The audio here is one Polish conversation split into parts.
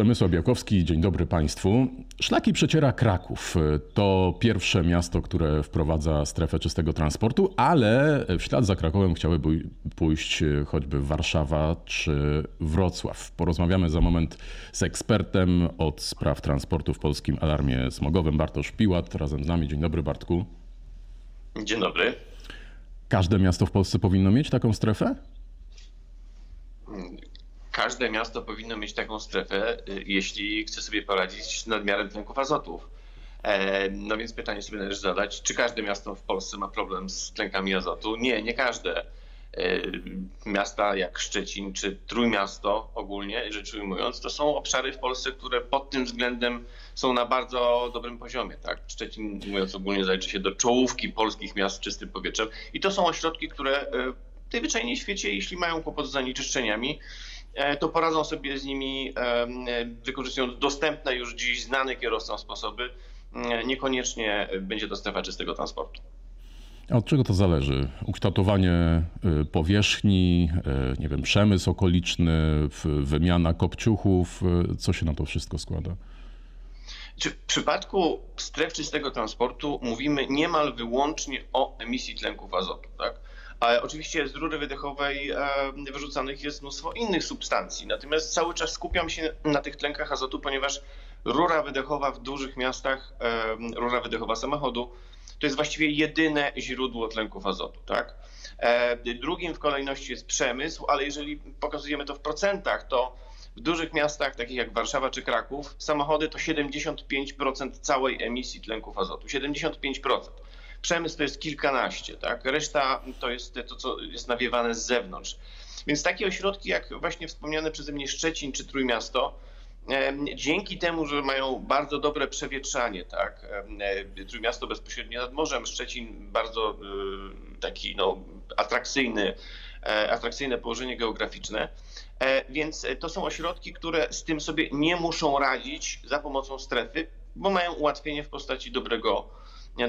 Przemysław Białkowski, dzień dobry Państwu. Szlaki przeciera Kraków. To pierwsze miasto, które wprowadza strefę czystego transportu, ale w ślad za Krakowem chciałyby pójść choćby Warszawa czy Wrocław. Porozmawiamy za moment z ekspertem od spraw transportu w Polskim Alarmie Smogowym, Bartosz Piłat, razem z nami. Dzień dobry Bartku. Dzień dobry. Każde miasto w Polsce powinno mieć taką strefę? Każde miasto powinno mieć taką strefę, y, jeśli chce sobie poradzić z nadmiarem tlenków azotów. E, no więc pytanie sobie należy zadać, czy każde miasto w Polsce ma problem z tlenkami azotu? Nie, nie każde. E, miasta jak Szczecin czy Trójmiasto ogólnie rzecz ujmując, to są obszary w Polsce, które pod tym względem są na bardzo dobrym poziomie. Tak? Szczecin, mówiąc ogólnie, zaliczy się do czołówki polskich miast z czystym powietrzem i to są ośrodki, które e, najzwyczajniej w świecie, jeśli mają kłopot z zanieczyszczeniami, E, to poradzą sobie z nimi, e, wykorzystując dostępne już dziś znane kierowcom sposoby. E, niekoniecznie będzie to strefa czystego transportu. A od czego to zależy? Ukształtowanie powierzchni, nie wiem, przemysł okoliczny, wymiana kopciuchów, co się na to wszystko składa? W przypadku stref czystego transportu mówimy niemal wyłącznie o emisji tlenków azotu. Tak? Ale oczywiście z rury wydechowej wyrzucanych jest mnóstwo innych substancji. Natomiast cały czas skupiam się na tych tlenkach azotu, ponieważ rura wydechowa w dużych miastach, rura wydechowa samochodu, to jest właściwie jedyne źródło tlenków azotu. Tak? E, drugim w kolejności jest przemysł, ale jeżeli pokazujemy to w procentach, to w dużych miastach, takich jak Warszawa czy Kraków, samochody to 75% całej emisji tlenków azotu. 75%. Przemysł to jest kilkanaście, tak? Reszta to jest to, co jest nawiewane z zewnątrz. Więc takie ośrodki jak właśnie wspomniane przeze mnie Szczecin czy Trójmiasto, Dzięki temu, że mają bardzo dobre przewietrzanie, tak, Trójmiasto bezpośrednio nad morzem, Szczecin bardzo y, taki no, atrakcyjny, e, atrakcyjne położenie geograficzne, e, więc to są ośrodki, które z tym sobie nie muszą radzić za pomocą strefy, bo mają ułatwienie w postaci dobrego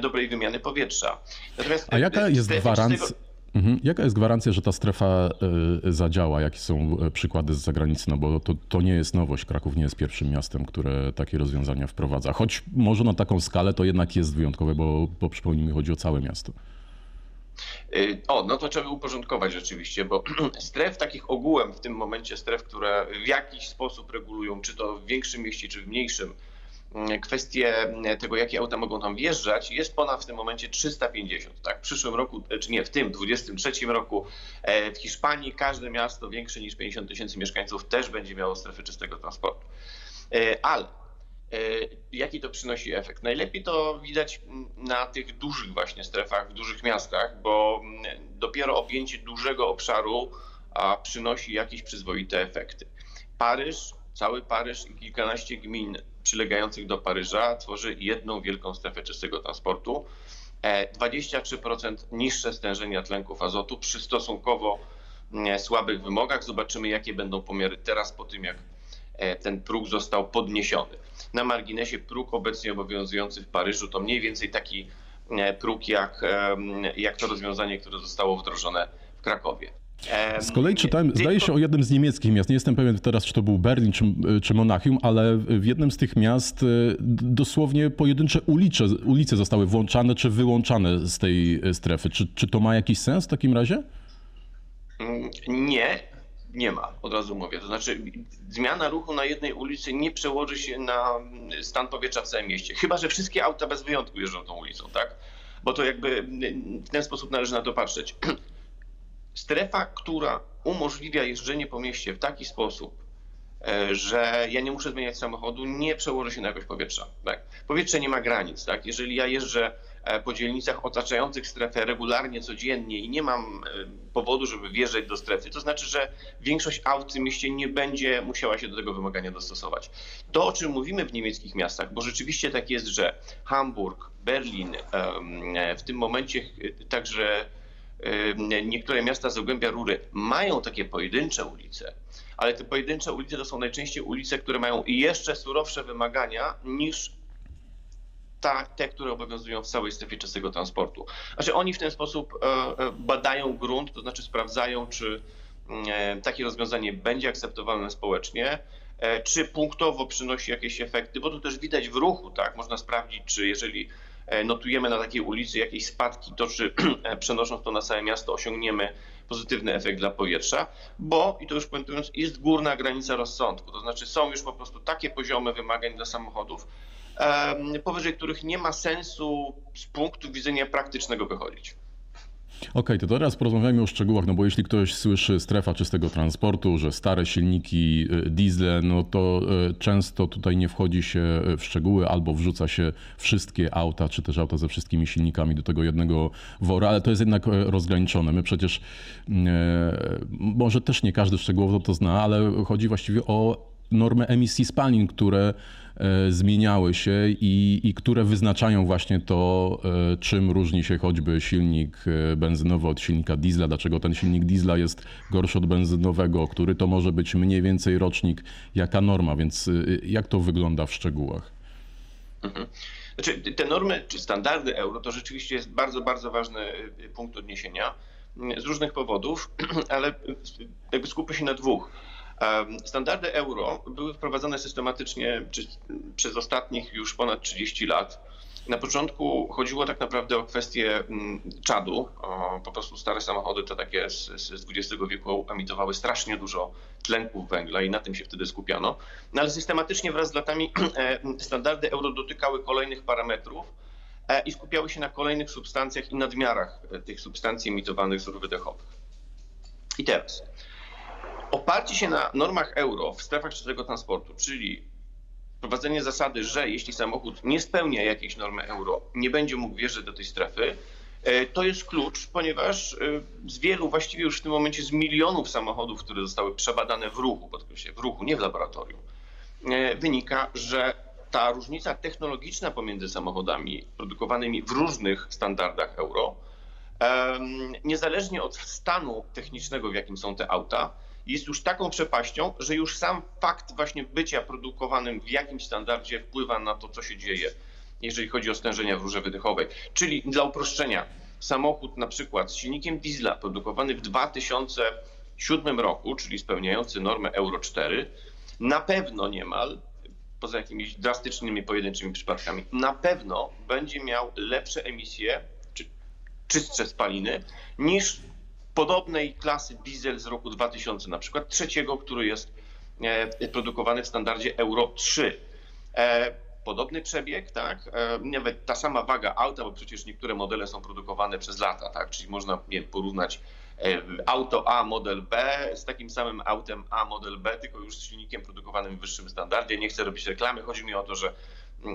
dobrej wymiany powietrza. Natomiast A jaka jest gwarancja? Mhm. Jaka jest gwarancja, że ta strefa y, zadziała? Jakie są e, przykłady z zagranicy? No bo to, to nie jest nowość. Kraków nie jest pierwszym miastem, które takie rozwiązania wprowadza. Choć może na taką skalę to jednak jest wyjątkowe, bo, bo przypomnijmy, chodzi o całe miasto. Y, o, no to trzeba uporządkować rzeczywiście, bo stref takich ogółem w tym momencie, stref, które w jakiś sposób regulują, czy to w większym mieście, czy w mniejszym, kwestie tego, jakie auta mogą tam wjeżdżać, jest ponad w tym momencie 350. Tak? W przyszłym roku, czy nie, w tym 23 roku e, w Hiszpanii każde miasto większe niż 50 tysięcy mieszkańców też będzie miało strefy czystego transportu. E, ale e, jaki to przynosi efekt? Najlepiej to widać na tych dużych właśnie strefach, w dużych miastach, bo dopiero objęcie dużego obszaru przynosi jakieś przyzwoite efekty. Paryż, cały Paryż i kilkanaście gmin przylegających do Paryża tworzy jedną wielką strefę czystego transportu. 23% e, niższe stężenia tlenków azotu przy stosunkowo mm, słabych wymogach. Zobaczymy, jakie będą pomiary teraz po tym, jak e, ten próg został podniesiony. Na marginesie próg obecnie obowiązujący w Paryżu to mniej więcej taki e, próg jak, jak to rozwiązanie, które zostało wdrożone w Krakowie. Z kolei czytałem, zdaje się o jednym z niemieckich miast, nie jestem pewien teraz, czy to był Berlin, czy, czy Monachium, ale w jednym z tych miast e, dosłownie pojedyncze ulice, ulice zostały włączane czy wyłączane z tej e, strefy. Czy, czy to ma jakiś sens w takim razie? Mm, nie, nie ma, od razu mówię. To znaczy, zmiana ruchu na jednej ulicy nie przełoży się na stan powietrza w całym mieście. Chyba, że wszystkie auta bez wyjątku jeżdżą tą ulicą, tak? Bo to jakby w ten sposób należy na to patrzeć. strefa, która umożliwia jeżdżenie po mieście w taki sposób, e, że ja nie muszę zmieniać samochodu, nie przełoży się na jakość powietrza. Tak? Powietrze nie ma granic. Tak? Jeżeli ja jeżdżę e, po dzielnicach otaczających strefę regularnie, codziennie i nie mam e, powodu, żeby wjeżdżać do strefy, to znaczy, że większość aut w tym mieście nie będzie musiała się do tego wymagania dostosować. To, o czym mówimy w niemieckich miastach, bo rzeczywiście tak jest, że Hamburg, Berlin, w tym momencie także niektóre miasta z Zagłębia Rury mają takie pojedyncze ulice, ale te pojedyncze ulice to są najczęściej ulice, które mają jeszcze surowsze wymagania niż ta, te, które obowiązują w całej strefie czystego transportu. Znaczy oni w ten sposób e, e, badają grunt, to znaczy sprawdzają, czy mm, e, takie rozwiązanie będzie akceptowalne społecznie. czy punktowo przynosi jakieś efekty, bo to też widać w ruchu, tak? Można sprawdzić, czy jeżeli notujemy na takiej ulicy jakieś spadki, to czy przenosząc to na całe miasto osiągniemy pozytywny efekt dla powietrza, bo, i to już puentując, jest górna granica rozsądku. To znaczy są już po prostu takie poziomy wymagań dla samochodów, powyżej których nie ma sensu z punktu widzenia praktycznego wychodzić. Okay, to teraz porozmawiajmy o szczegółach, no bo jeśli ktoś słyszy strefa czystego transportu, że stare silniki y, diesle, no to y, często tutaj nie wchodzi się w szczegóły albo wrzuca się wszystkie auta, czy też auta ze wszystkimi silnikami do tego jednego wora, ale to jest jednak rozgraniczone. My przecież, może też nie każdy szczegółowo to zna, ale chodzi właściwie o normy emisji spalin, które zmieniały się i, i które wyznaczają właśnie to, e, czym różni się choćby silnik e, benzynowy od silnika diesla, dlaczego ten silnik diesla jest gorszy od benzynowego, który to może być mniej więcej rocznik, jaka norma, więc jak to wygląda w szczegółach? Mhm. Znaczy, te normy czy standardy euro to rzeczywiście jest bardzo, bardzo ważny punkt odniesienia z różnych powodów, ale jakby skupię się na dwóch. Standardy euro były wprowadzane systematycznie przez ostatnich już ponad 30 lat. Na początku chodziło tak naprawdę o kwestię mm, czadu. Po prostu stare samochody, te takie z, z XX wieku, emitowały strasznie dużo tlenków węgla i na tym się wtedy skupiano. No ale systematycznie wraz z latami e, standardy euro dotykały kolejnych parametrów e, i skupiały się na kolejnych substancjach i nadmiarach e, tych substancji emitowanych z rur wydechowych. I teraz Oparcie się na normach euro w strefach czystego transportu, czyli wprowadzenie zasady, że jeśli samochód nie spełnia jakiejś normy euro, nie będzie mógł wjeżdżać do tej strefy, e, to jest klucz, ponieważ e, z wielu, właściwie już w tym momencie z milionów samochodów, które zostały przebadane w ruchu, podkreślę, w ruchu, nie w laboratorium, e, wynika, że ta różnica technologiczna pomiędzy samochodami produkowanymi w różnych standardach euro, niezależnie od stanu technicznego, w jakim są te auta, jest już taką przepaścią, że już sam fakt właśnie bycia produkowanym w jakimś standardzie wpływa na to, co się dzieje, jeżeli chodzi o stężenia w rurze wydechowej. Czyli dla uproszczenia, samochód na przykład z silnikiem diesla produkowany w 2007 roku, czyli spełniający normę Euro 4, na pewno niemal, poza jakimiś drastycznymi pojedynczymi przypadkami, na pewno będzie miał lepsze emisje, czy czystsze spaliny niż podobnej klasy diesel z roku 2000, na przykład trzeciego, który jest e, produkowany w standardzie Euro 3. E, podobny przebieg, tak? E, nawet ta sama waga auta, bo przecież niektóre modele są produkowane przez lata, tak? Czyli można porównać auto A model B z takim samym autem A model B, tylko już z silnikiem produkowanym w wyższym standardzie. Nie chcę robić reklamy, chodzi mi o to, że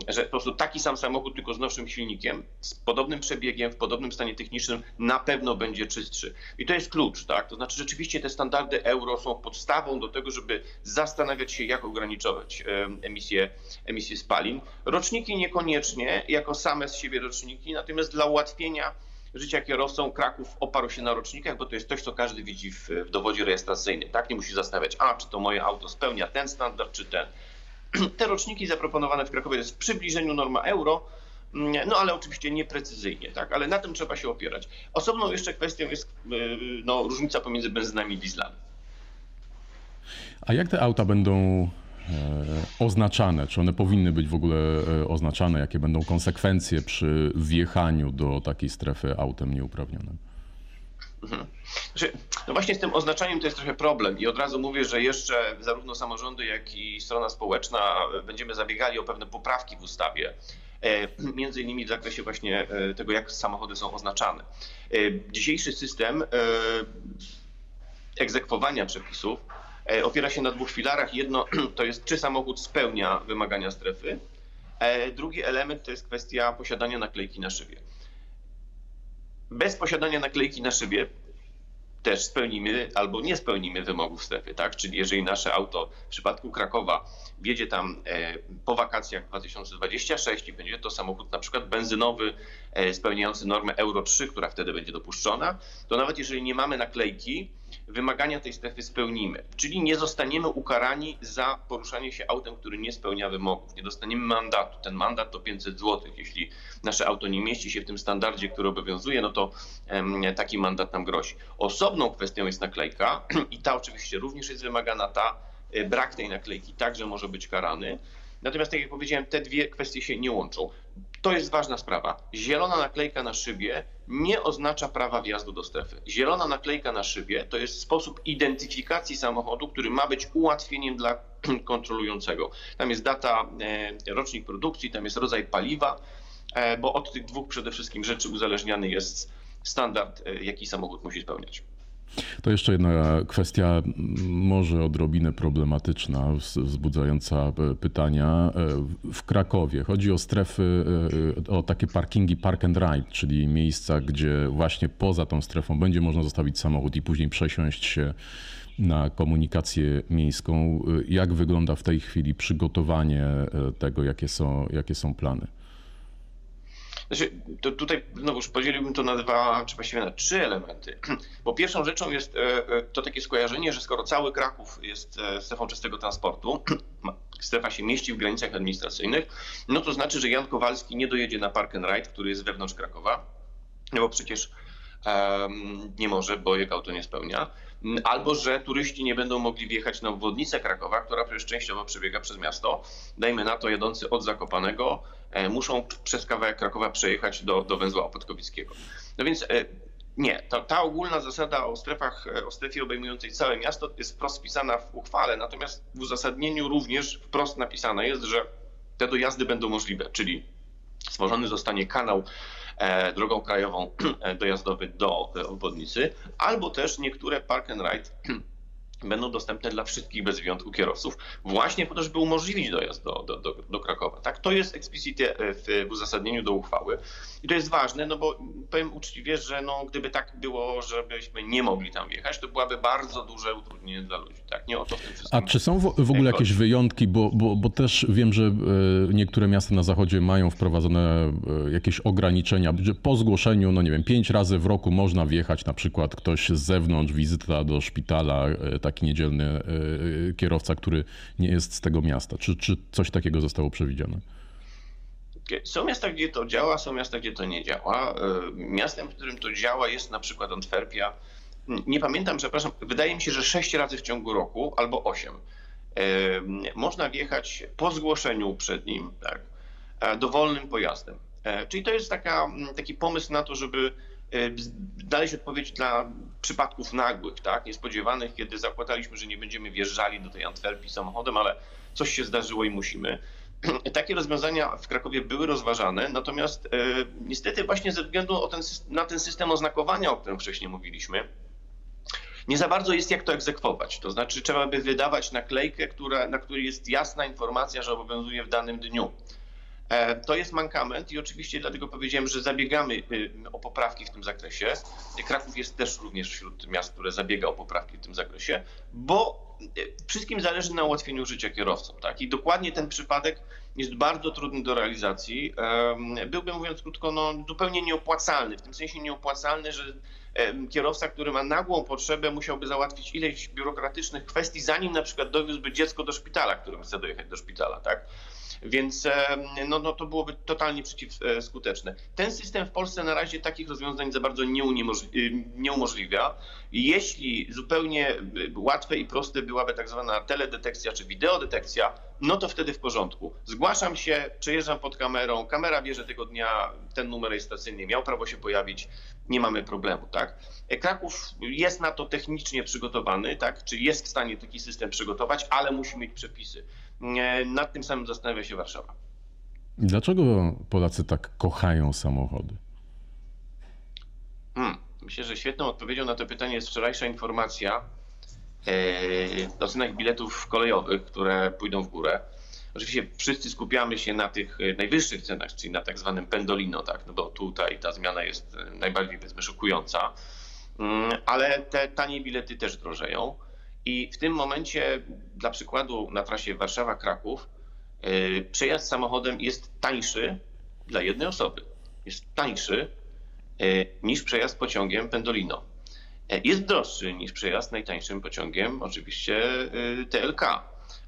że po prostu taki sam samochód, tylko z nowszym silnikiem, z podobnym przebiegiem, w podobnym stanie technicznym na pewno będzie czystszy. I to jest klucz, tak? To znaczy rzeczywiście te standardy euro są podstawą do tego, żeby zastanawiać się, jak ograniczać emisję, emisję spalin. Roczniki niekoniecznie jako same z siebie roczniki, natomiast dla ułatwienia życia kierowcom Kraków oparł się na rocznikach, bo to jest coś, co każdy widzi w, w dowodzie rejestracyjnym. Tak, nie musi zastanawiać, a czy to moje auto spełnia ten standard, czy ten. Te roczniki zaproponowane w Krakowie jest w przybliżeniu norma euro, mm, no ale oczywiście nieprecyzyjnie, tak? Ale na tym trzeba się opierać. Osobną jeszcze kwestią jest y, no, różnica pomiędzy benzynami i dieslami. A jak te auta będą e, oznaczane? Czy one powinny być w ogóle e, oznaczane? Jakie będą konsekwencje przy wjechaniu do takiej strefy autem nieuprawnionym? Mhm. Znaczy, no właśnie z tym oznaczaniem to jest trochę problem i od razu mówię, że jeszcze zarówno samorządy, jak i strona społeczna będziemy zabiegali o pewne poprawki w ustawie, e, między innymi w zakresie właśnie e, tego, jak samochody są oznaczane. E, dzisiejszy system egzekwowania przepisów opiera się na dwóch filarach. Jedno to jest, czy samochód spełnia wymagania strefy. Drugi element to jest kwestia posiadania naklejki na szybie bez posiadania naklejki na szybie też spełnimy albo nie spełnimy wymogów strefy, tak? Czyli jeżeli nasze auto w przypadku Krakowa wjedzie tam e, po wakacjach 2026 i będzie to samochód na przykład benzynowy e, spełniający normę Euro 3, która wtedy będzie dopuszczona, to nawet jeżeli nie mamy naklejki, wymagania tej strefy spełnimy. Czyli nie zostaniemy ukarani za poruszanie się autem, który nie spełnia wymogów. Nie dostaniemy mandatu. Ten mandat to 500 zł. Jeśli nasze auto nie mieści się w tym standardzie, który obowiązuje, no to taki mandat nam grozi. Osobną kwestią jest naklejka i ta oczywiście również jest wymagana, ta brak tej naklejki także może być karany. Natomiast, tak jak powiedziałem, te dwie kwestie się nie łączą. To jest ważna sprawa. Zielona naklejka na szybie nie oznacza prawa wjazdu do strefy. Zielona naklejka na szybie to jest sposób identyfikacji samochodu, który ma być ułatwieniem dla kontrolującego. Tam jest data, e, rocznik produkcji, tam jest rodzaj paliwa, e, bo od tych dwóch przede wszystkim rzeczy uzależniany jest standard, e, jaki samochód musi spełniać. To jeszcze jedna kwestia, może odrobinę problematyczna, wzbudzająca e, pytania. E, w Krakowie chodzi o strefy, e, o takie parkingi park and ride, czyli miejsca, gdzie właśnie poza tą strefą będzie można zostawić samochód i później przesiąść się na komunikację miejską. Jak wygląda w tej chwili przygotowanie tego, jakie są, jakie są plany? Znaczy, to tutaj podzieliłbym to na dwa, czy właściwie na trzy elementy. Bo pierwszą rzeczą jest e, e, to takie skojarzenie, że skoro cały Kraków jest e, strefą czystego transportu, strefa się mieści w granicach administracyjnych, no to znaczy, że Jan Kowalski nie dojedzie na Park and Ride, który jest wewnątrz Krakowa, no bo przecież um, nie może, bo jego auto nie spełnia. Albo, że turyści nie będą mogli wjechać na obwodnicę Krakowa, która przecież częściowo przebiega przez miasto. Dajmy na to, jadący od Zakopanego E, muszą przez kawałek Krakowa przejechać do, do węzła Opatkowickiego. No więc e, nie, ta, ta ogólna zasada o strefach, e, o strefie obejmującej całe miasto jest wprost wpisana w uchwale, natomiast w uzasadnieniu również wprost napisane jest, że te dojazdy będą możliwe, czyli stworzony zostanie kanał drogą krajową dojazdowy do obwodnicy, albo też niektóre park and ride będą dostępne dla wszystkich bez wyjątku kierowców, właśnie po to, żeby umożliwić dojazd do, do, do, do Krakowa. Tak? To jest explicite e, w, w, uzasadnieniu do uchwały i to jest ważne, no bo powiem uczciwie, że no, gdyby tak było, żebyśmy nie mogli tam wjechać, to byłyby bardzo duże utrudnienie dla ludzi. Tak? Nie o to w tym wszystkim. A czy są w, w ogóle jakieś wyjątki, bo, bo, bo też wiem, że e, niektóre miasta na zachodzie mają wprowadzone e, jakieś ograniczenia, że po zgłoszeniu, no nie wiem, pięć razy w roku można wjechać, na przykład ktoś z zewnątrz, wizyta do szpitala, taki niedzielny e, e, kierowca, który nie jest z tego miasta. Czy, czy coś takiego zostało przewidziane? Są miasta, gdzie to działa, są miasta, gdzie to nie działa. E, miastem, w którym to działa jest na przykład Antwerpia. Nie pamiętam, przepraszam, wydaje mi się, że sześć razy w ciągu roku albo osiem. Można wjechać po zgłoszeniu przed nim tak, dowolnym pojazdem. Czyli to jest taka, taki pomysł na to, żeby znaleźć odpowiedź dla przypadków nagłych, tak, niespodziewanych, kiedy zakładaliśmy, że nie będziemy wjeżdżali do tej Antwerpii samochodem, ale coś się zdarzyło i musimy. Takie rozwiązania w Krakowie były rozważane, natomiast e, niestety właśnie ze względu ten, na ten system oznakowania, o którym wcześniej mówiliśmy, nie za bardzo jest jak to egzekwować. To znaczy trzeba by wydawać naklejkę, która, na której jest jasna informacja, że obowiązuje w danym dniu. E, to jest mankament i oczywiście dlatego powiedziałem, że zabiegamy y, o poprawki w tym zakresie. Kraków jest też również wśród miast, które zabiega o poprawki w tym zakresie, bo y, wszystkim zależy na ułatwieniu życia kierowcom. Tak? I dokładnie ten przypadek jest bardzo trudny do realizacji. Byłby, mówiąc krótko, no, zupełnie nieopłacalny. W tym sensie nieopłacalny, że kierowca, który ma nagłą potrzebę, musiałby załatwić ileś biurokratycznych kwestii, zanim na przykład dowiózłby dziecko do szpitala, którym chce dojechać do szpitala. Tak? Więc no, no to byłoby totalnie przeciwskuteczne. Ten system w Polsce na razie takich rozwiązań za bardzo nie, nie umożliwia. Jeśli zupełnie y, łatwe i proste byłaby tak zwana teledetekcja czy wideodetekcja, no to wtedy w porządku. Zgłaszam się, przejeżdżam pod kamerą, kamera wie, że tego dnia ten numer rejestracyjny miał prawo się pojawić, nie mamy problemu, tak? Kraków jest na to technicznie przygotowany, tak? Czy jest w stanie taki system przygotować, ale musi mieć przepisy. Nad tym samym zastanawia się Warszawa. Dlaczego Polacy tak kochają samochody? Hmm. Myślę, że świetną odpowiedzią na to pytanie jest wczorajsza informacja e, o cenach biletów kolejowych, które pójdą w górę. Oczywiście wszyscy skupiamy się na tych e, najwyższych cenach, czyli na tak zwanym pendolino, tak? no bo tutaj ta zmiana jest e, najbardziej powiedzmy szokująca, mm, ale te tanie bilety też drożeją. I w tym momencie, dla przykładu, na trasie Warszawa-Kraków, e, przejazd samochodem jest tańszy dla jednej osoby. Jest tańszy e, niż przejazd pociągiem Pendolino. E, jest droższy niż przejazd najtańszym pociągiem, oczywiście TLK.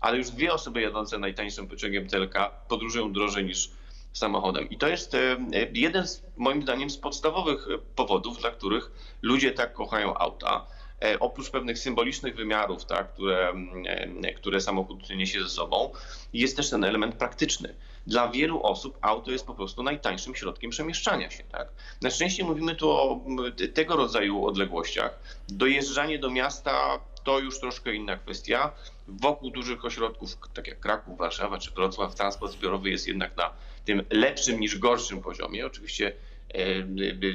Ale już dwie osoby jadące najtańszym pociągiem TLK podróżują drożej niż samochodem. I to jest jeden z, moim zdaniem, z podstawowych powodów, dla których ludzie tak kochają auta. E, oprócz pewnych symbolicznych wymiarów, tak, które, e, które samochód niesie ze sobą, jest też ten element praktyczny. Dla wielu osób auto jest po prostu najtańszym środkiem przemieszczania się. Tak? Na szczęście mówimy tu o tego rodzaju odległościach. Dojeżdżanie do miasta to już troszkę inna kwestia. Wokół dużych ośrodków, tak jak Kraków, Warszawa czy Wrocław, transport zbiorowy jest jednak na tym lepszym niż gorszym poziomie. Oczywiście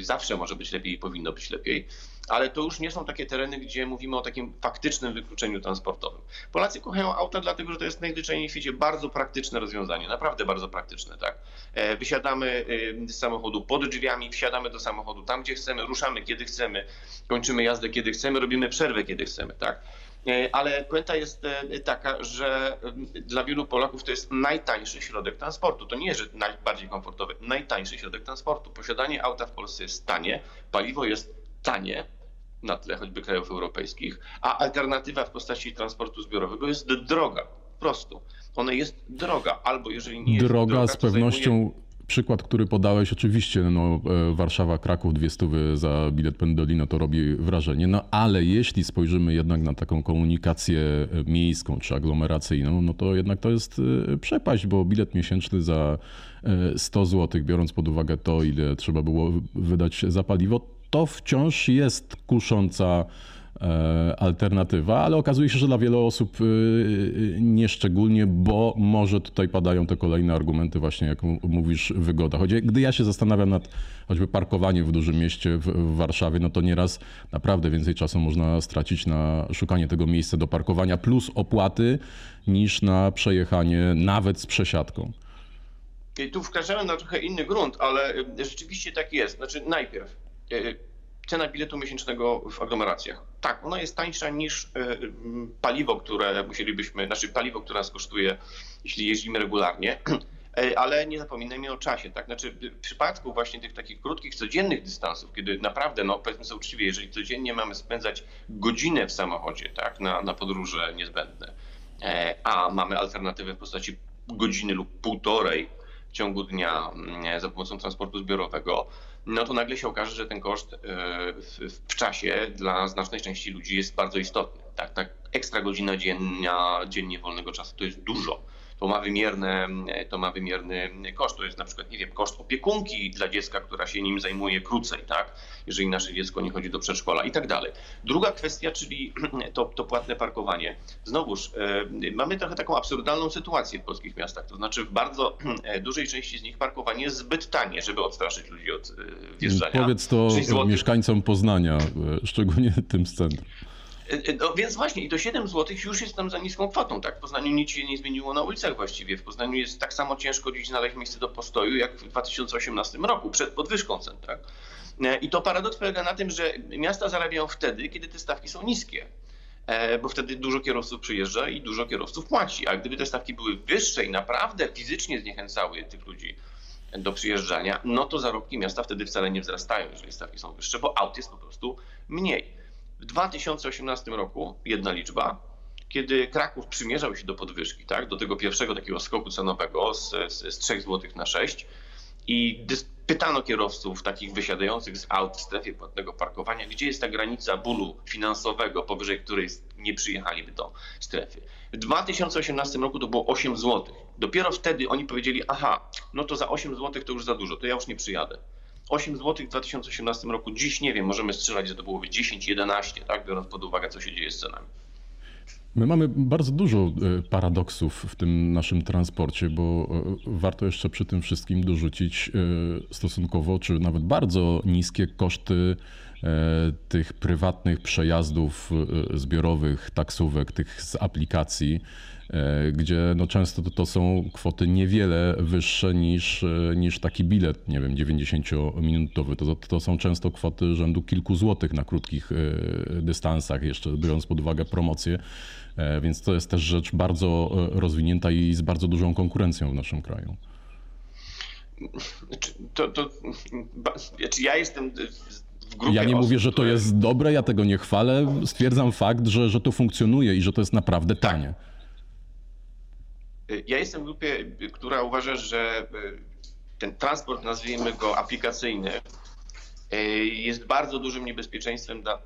zawsze może być lepiej i powinno być lepiej, ale to już nie są takie tereny, gdzie mówimy o takim faktycznym wykluczeniu transportowym. Polacy kochają auta dlatego, że to jest najzwyczajniej w świecie bardzo praktyczne rozwiązanie, naprawdę bardzo praktyczne. Tak? E, wysiadamy z samochodu pod drzwiami, wsiadamy do samochodu tam, gdzie chcemy, ruszamy kiedy chcemy, kończymy jazdę kiedy chcemy, robimy przerwę kiedy chcemy. Tak? E, ale puenta jest taka, że dla wielu Polaków to jest najtańszy środek transportu. To nie jest, że najbardziej komfortowy, najtańszy środek transportu. Posiadanie auta w Polsce jest tanie, paliwo jest tanie na tle choćby krajów europejskich, a alternatywa w postaci transportu zbiorowego jest droga. Po prostu. Ona jest droga, albo jeżeli nie jest droga, droga z pewnością. Przykład, który podałeś, oczywiście, no, e, Warszawa, Kraków, dwie stówy za bilet pendolino to robi wrażenie, no ale jeśli spojrzymy jednak na taką komunikację e, miejską czy aglomeracyjną, no to jednak to jest e, przepaść, bo bilet miesięczny za 100 zł, biorąc pod uwagę to, ile trzeba było wydać za paliwo, to wciąż jest kusząca alternatywa, ale okazuje się, że dla wielu osób e, nieszczególnie, bo może tutaj padają te kolejne argumenty, właśnie jak mówisz, wygoda. Choć gdy ja się zastanawiam nad choćby parkowaniem w dużym mieście w, Warszawie, no to nieraz naprawdę więcej czasu można stracić na szukanie tego miejsca do parkowania plus opłaty niż na przejechanie nawet z przesiadką. I tu wkraczamy na trochę inny grunt, ale rzeczywiście tak jest. Znaczy najpierw E, cena biletu miesięcznego w aglomeracjach. Tak, ona jest tańsza niż e, paliwo, które musielibyśmy, znaczy paliwo, które nas kosztuje, jeśli jeździmy regularnie. E, ale nie zapominajmy o czasie, tak? Znaczy, w przypadku właśnie tych takich krótkich, codziennych dystansów, kiedy naprawdę, no powiedzmy sobie uczciwie, jeżeli codziennie mamy spędzać godzinę w samochodzie, tak, na, na podróże niezbędne, a mamy alternatywę w postaci godziny lub półtorej w ciągu dnia mm, za pomocą transportu zbiorowego, no to nagle się okaże, że ten koszt e, w, czasie dla znacznej części ludzi jest bardzo istotny. Tak, tak ekstra godzina dziennia, dziennie wolnego czasu to jest dużo to ma, wymierne, to ma wymierny koszt. To jest na przykład, nie wiem, koszt opiekunki dla dziecka, która się nim zajmuje krócej, tak? jeżeli nasze dziecko nie chodzi do przedszkola i tak dalej. Druga kwestia, czyli to, to płatne parkowanie. Znowuż, e, mamy trochę taką absurdalną sytuację w polskich miastach, to znaczy w bardzo e, dużej części z nich parkowanie jest zbyt tanie, żeby odstraszyć ludzi od e, wjeżdżania. Powiedz to mieszkańcom Poznania, szczególnie tym z centrum. E, e, no więc właśnie, i to 7 zł już jest tam za niską kwotą, tak? W Poznaniu nic się nie zmieniło na ulicach właściwie. W Poznaniu jest tak samo ciężko dziś znaleźć miejsce do postoju, jak w 2018 roku, przed podwyżką cen, tak? E, I to paradoks polega na tym, że miasta zarabiają wtedy, kiedy te stawki są niskie. Bo wtedy dużo kierowców przyjeżdża i dużo kierowców płaci. A gdyby te stawki były wyższe i naprawdę fizycznie zniechęcały tych ludzi do przyjeżdżania, no to zarobki miasta wtedy wcale nie wzrastają, jeżeli stawki są wyższe, bo aut jest po prostu mniej. W 2018 roku jedna liczba, kiedy Kraków przymierzał się do podwyżki, tak, do tego pierwszego takiego skoku cenowego z, z, z 3 zł na 6 i pytano kierowców takich wysiadających z aut w strefie płatnego parkowania, gdzie jest ta granica bólu finansowego, powyżej której nie przyjechaliby do strefy. W 2018 roku to było 8 zł. Dopiero wtedy oni powiedzieli, aha, no to za 8 zł to już za dużo, to ja już nie przyjadę. 8 zł w 2018 roku, dziś nie wiem, możemy strzelać, że to byłoby 10-11, tak, biorąc pod uwagę, co się dzieje z cenami. My mamy bardzo dużo e, paradoksów w tym naszym transporcie, bo e, warto jeszcze przy tym wszystkim dorzucić e, stosunkowo, czy nawet bardzo niskie koszty tych prywatnych przejazdów zbiorowych, taksówek, tych z aplikacji E, gdzie no często to, są kwoty niewiele wyższe niż, e, niż taki bilet, nie wiem, 90-minutowy. To, to są często kwoty rzędu kilku złotych na krótkich e, dystansach, jeszcze biorąc pod uwagę promocję. Więc to jest też rzecz bardzo rozwinięta i z bardzo dużą konkurencją w naszym kraju. To, to, znaczy ja jestem w grupie Ja nie osób, mówię, że to jest dobre, ja tego nie chwalę. Stwierdzam fakt, że, że to funkcjonuje i że to jest naprawdę tanie. Ja jestem w grupie, która uważa, że e, ten transport, nazwijmy go aplikacyjny, jest bardzo dużym niebezpieczeństwem dla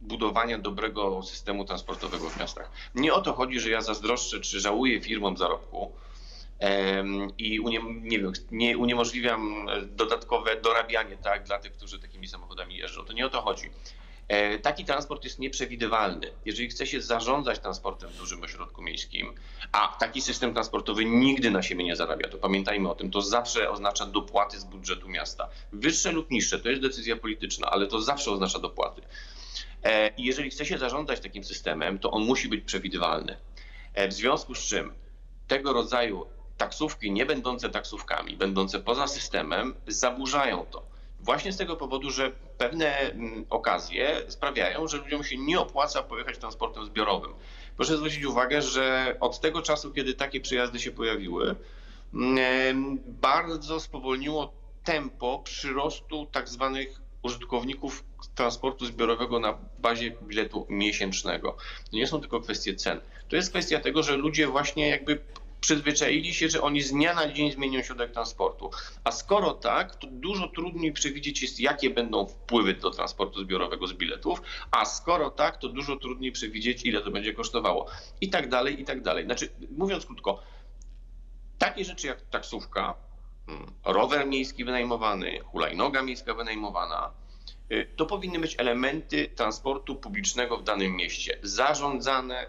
budowania dobrego systemu transportowego w miastach. Nie o to chodzi, że ja zazdroszczę czy żałuję firmom zarobku i unie, nie, wiem, nie uniemożliwiam dodatkowe dorabianie tak, dla tych, którzy takimi samochodami jeżdżą. To nie o to chodzi. E, taki transport jest nieprzewidywalny. Jeżeli chce się zarządzać transportem w dużym ośrodku miejskim, a taki system transportowy nigdy na siebie nie zarabia, to pamiętajmy o tym, to zawsze oznacza dopłaty z budżetu miasta. Wyższe lub niższe, to jest decyzja polityczna, ale to zawsze oznacza dopłaty. E, I jeżeli chce się zarządzać takim systemem, to on musi być przewidywalny. E, w związku z czym tego rodzaju taksówki nie będące taksówkami, będące poza systemem, zaburzają to. Właśnie z tego powodu, że pewne mm, okazje sprawiają, że ludziom się nie opłaca pojechać transportem zbiorowym. Proszę zwrócić uwagę, że od tego czasu, kiedy takie przejazdy się pojawiły, mm, bardzo spowolniło tempo przyrostu tak zwanych użytkowników transportu zbiorowego na bazie biletu miesięcznego. To nie są tylko kwestie cen. To jest kwestia tego, że ludzie właśnie jakby przyzwyczaili się, że oni z dnia na dzień zmienią środek transportu. A skoro tak, to dużo trudniej przewidzieć jest, jakie będą wpływy do transportu zbiorowego z biletów, a skoro tak, to dużo trudniej przewidzieć, ile to będzie kosztowało. I tak dalej, i tak dalej. Znaczy, mówiąc krótko, takie rzeczy jak taksówka, hmm, rower miejski wynajmowany, hulajnoga miejska wynajmowana, y, to powinny być elementy transportu publicznego w danym mieście, zarządzane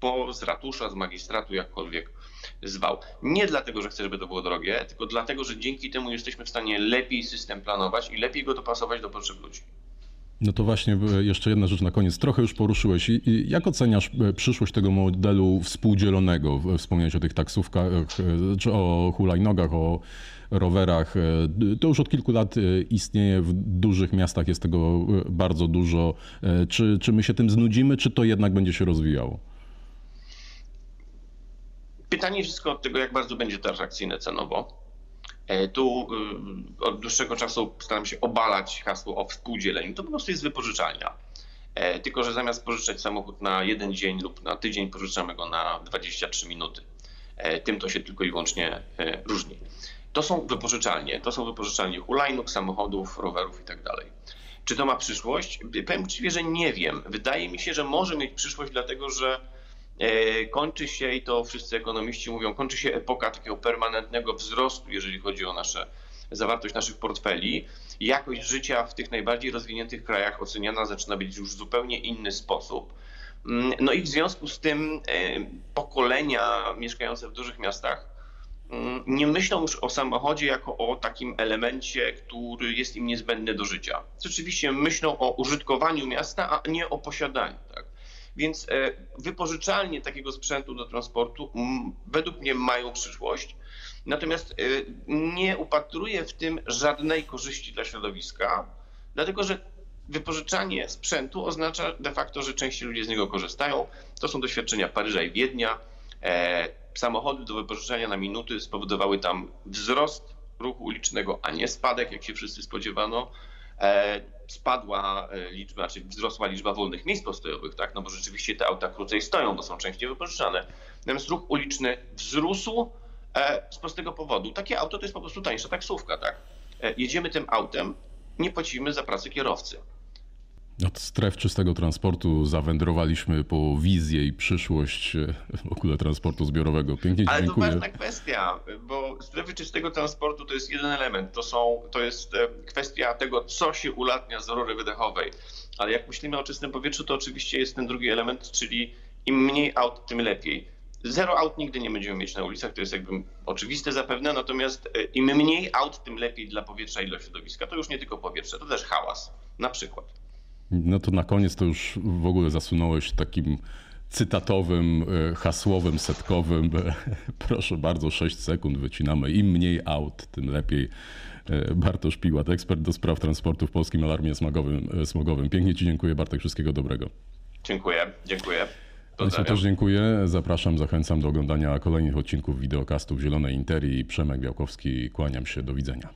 po, z ratusza, z magistratu, jakkolwiek zwał. Nie dlatego, że chcę, żeby to było drogie, tylko dlatego, że dzięki temu jesteśmy w stanie lepiej system planować i lepiej go dopasować do potrzeb ludzi. No to właśnie e, jeszcze jedna rzecz na koniec. Trochę już poruszyłeś. Jak oceniasz e, przyszłość tego modelu współdzielonego? Wspomniałeś o tych taksówkach, e, czy o hulajnogach, o rowerach. To już od kilku lat istnieje. W dużych miastach jest tego bardzo dużo. Czy, czy my się tym znudzimy, czy to jednak będzie się rozwijało? Pytanie wszystko od tego, jak bardzo będzie to atrakcyjne cenowo. E, tu y, od dłuższego czasu staram się obalać hasło o współdzieleniu. To po prostu jest wypożyczalnia. E, tylko, że zamiast pożyczać samochód na jeden dzień lub na tydzień, pożyczamy go na 23 minuty. E, tym to się tylko i wyłącznie różni. To są wypożyczalnie. To są wypożyczalnie hulajnóg, samochodów, rowerów itd. Tak Czy to ma przyszłość? Powiem uczciwie, że nie wiem. Wydaje mi się, że może mieć przyszłość, dlatego że kończy się, i to wszyscy ekonomiści mówią, kończy się epoka takiego permanentnego wzrostu, jeżeli chodzi o nasze zawartość naszych portfeli. Jakość życia w tych najbardziej rozwiniętych krajach oceniana zaczyna być już w zupełnie inny sposób. Mm, no i w związku z tym e, pokolenia mieszkające w dużych miastach mm, nie myślą już o samochodzie jako o takim elemencie, który jest im niezbędny do życia. Rzeczywiście myślą o użytkowaniu miasta, a nie o posiadaniu. Tak? Więc e, wypożyczalnie takiego sprzętu do transportu według mnie mają przyszłość. Natomiast e, nie upatruję w tym żadnej korzyści dla środowiska, dlatego że wypożyczanie sprzętu oznacza de facto, że częściej ludzie z niego korzystają. To są doświadczenia Paryża i Wiednia. E, samochody do wypożyczania na minuty spowodowały tam wzrost ruchu ulicznego, a nie spadek, jak się wszyscy spodziewano. E, spadła e, liczba, czy wzrosła liczba wolnych miejsc postojowych, tak? No bo rzeczywiście te auta krócej stoją, bo są częściej wypożyczane. Natomiast ruch uliczny wzrósł e, z prostego powodu. Takie auto to jest po prostu tańsza taksówka, tak? Jedziemy tym autem, nie płacimy za pracę kierowcy. Od stref czystego transportu zawędrowaliśmy po wizję i przyszłość e, w ogóle transportu zbiorowego. Pięknie Ale dziękuję. Ale to ważna kwestia, bo strefy czystego transportu to jest jeden element. To, są, to jest e, kwestia tego, co się ulatnia z rury wydechowej. Ale jak myślimy o czystym powietrzu, to oczywiście jest ten drugi element, czyli im mniej aut, tym lepiej. Zero aut nigdy nie będziemy mieć na ulicach, to jest jakby oczywiste zapewne, natomiast e, im mniej aut, tym lepiej dla powietrza i dla środowiska. To już nie tylko powietrze, to też hałas, na przykład. No to na koniec to już w ogóle zasunąłeś takim cytatowym, e, hasłowym, setkowym. Proszę bardzo, 6 sekund wycinamy. Im mniej aut, tym lepiej. E, Bartosz Piłat, ekspert do spraw transportu w Polskim Alarmie Smogowym. E, smogowym. Pięknie Ci dziękuję, Bartek. Wszystkiego dobrego. Dziękuję, dziękuję. Państwu też dziękuję. Zapraszam, zachęcam do oglądania kolejnych odcinków wideokastów Zielonej Interii. Przemek Białkowski, kłaniam się. Do widzenia.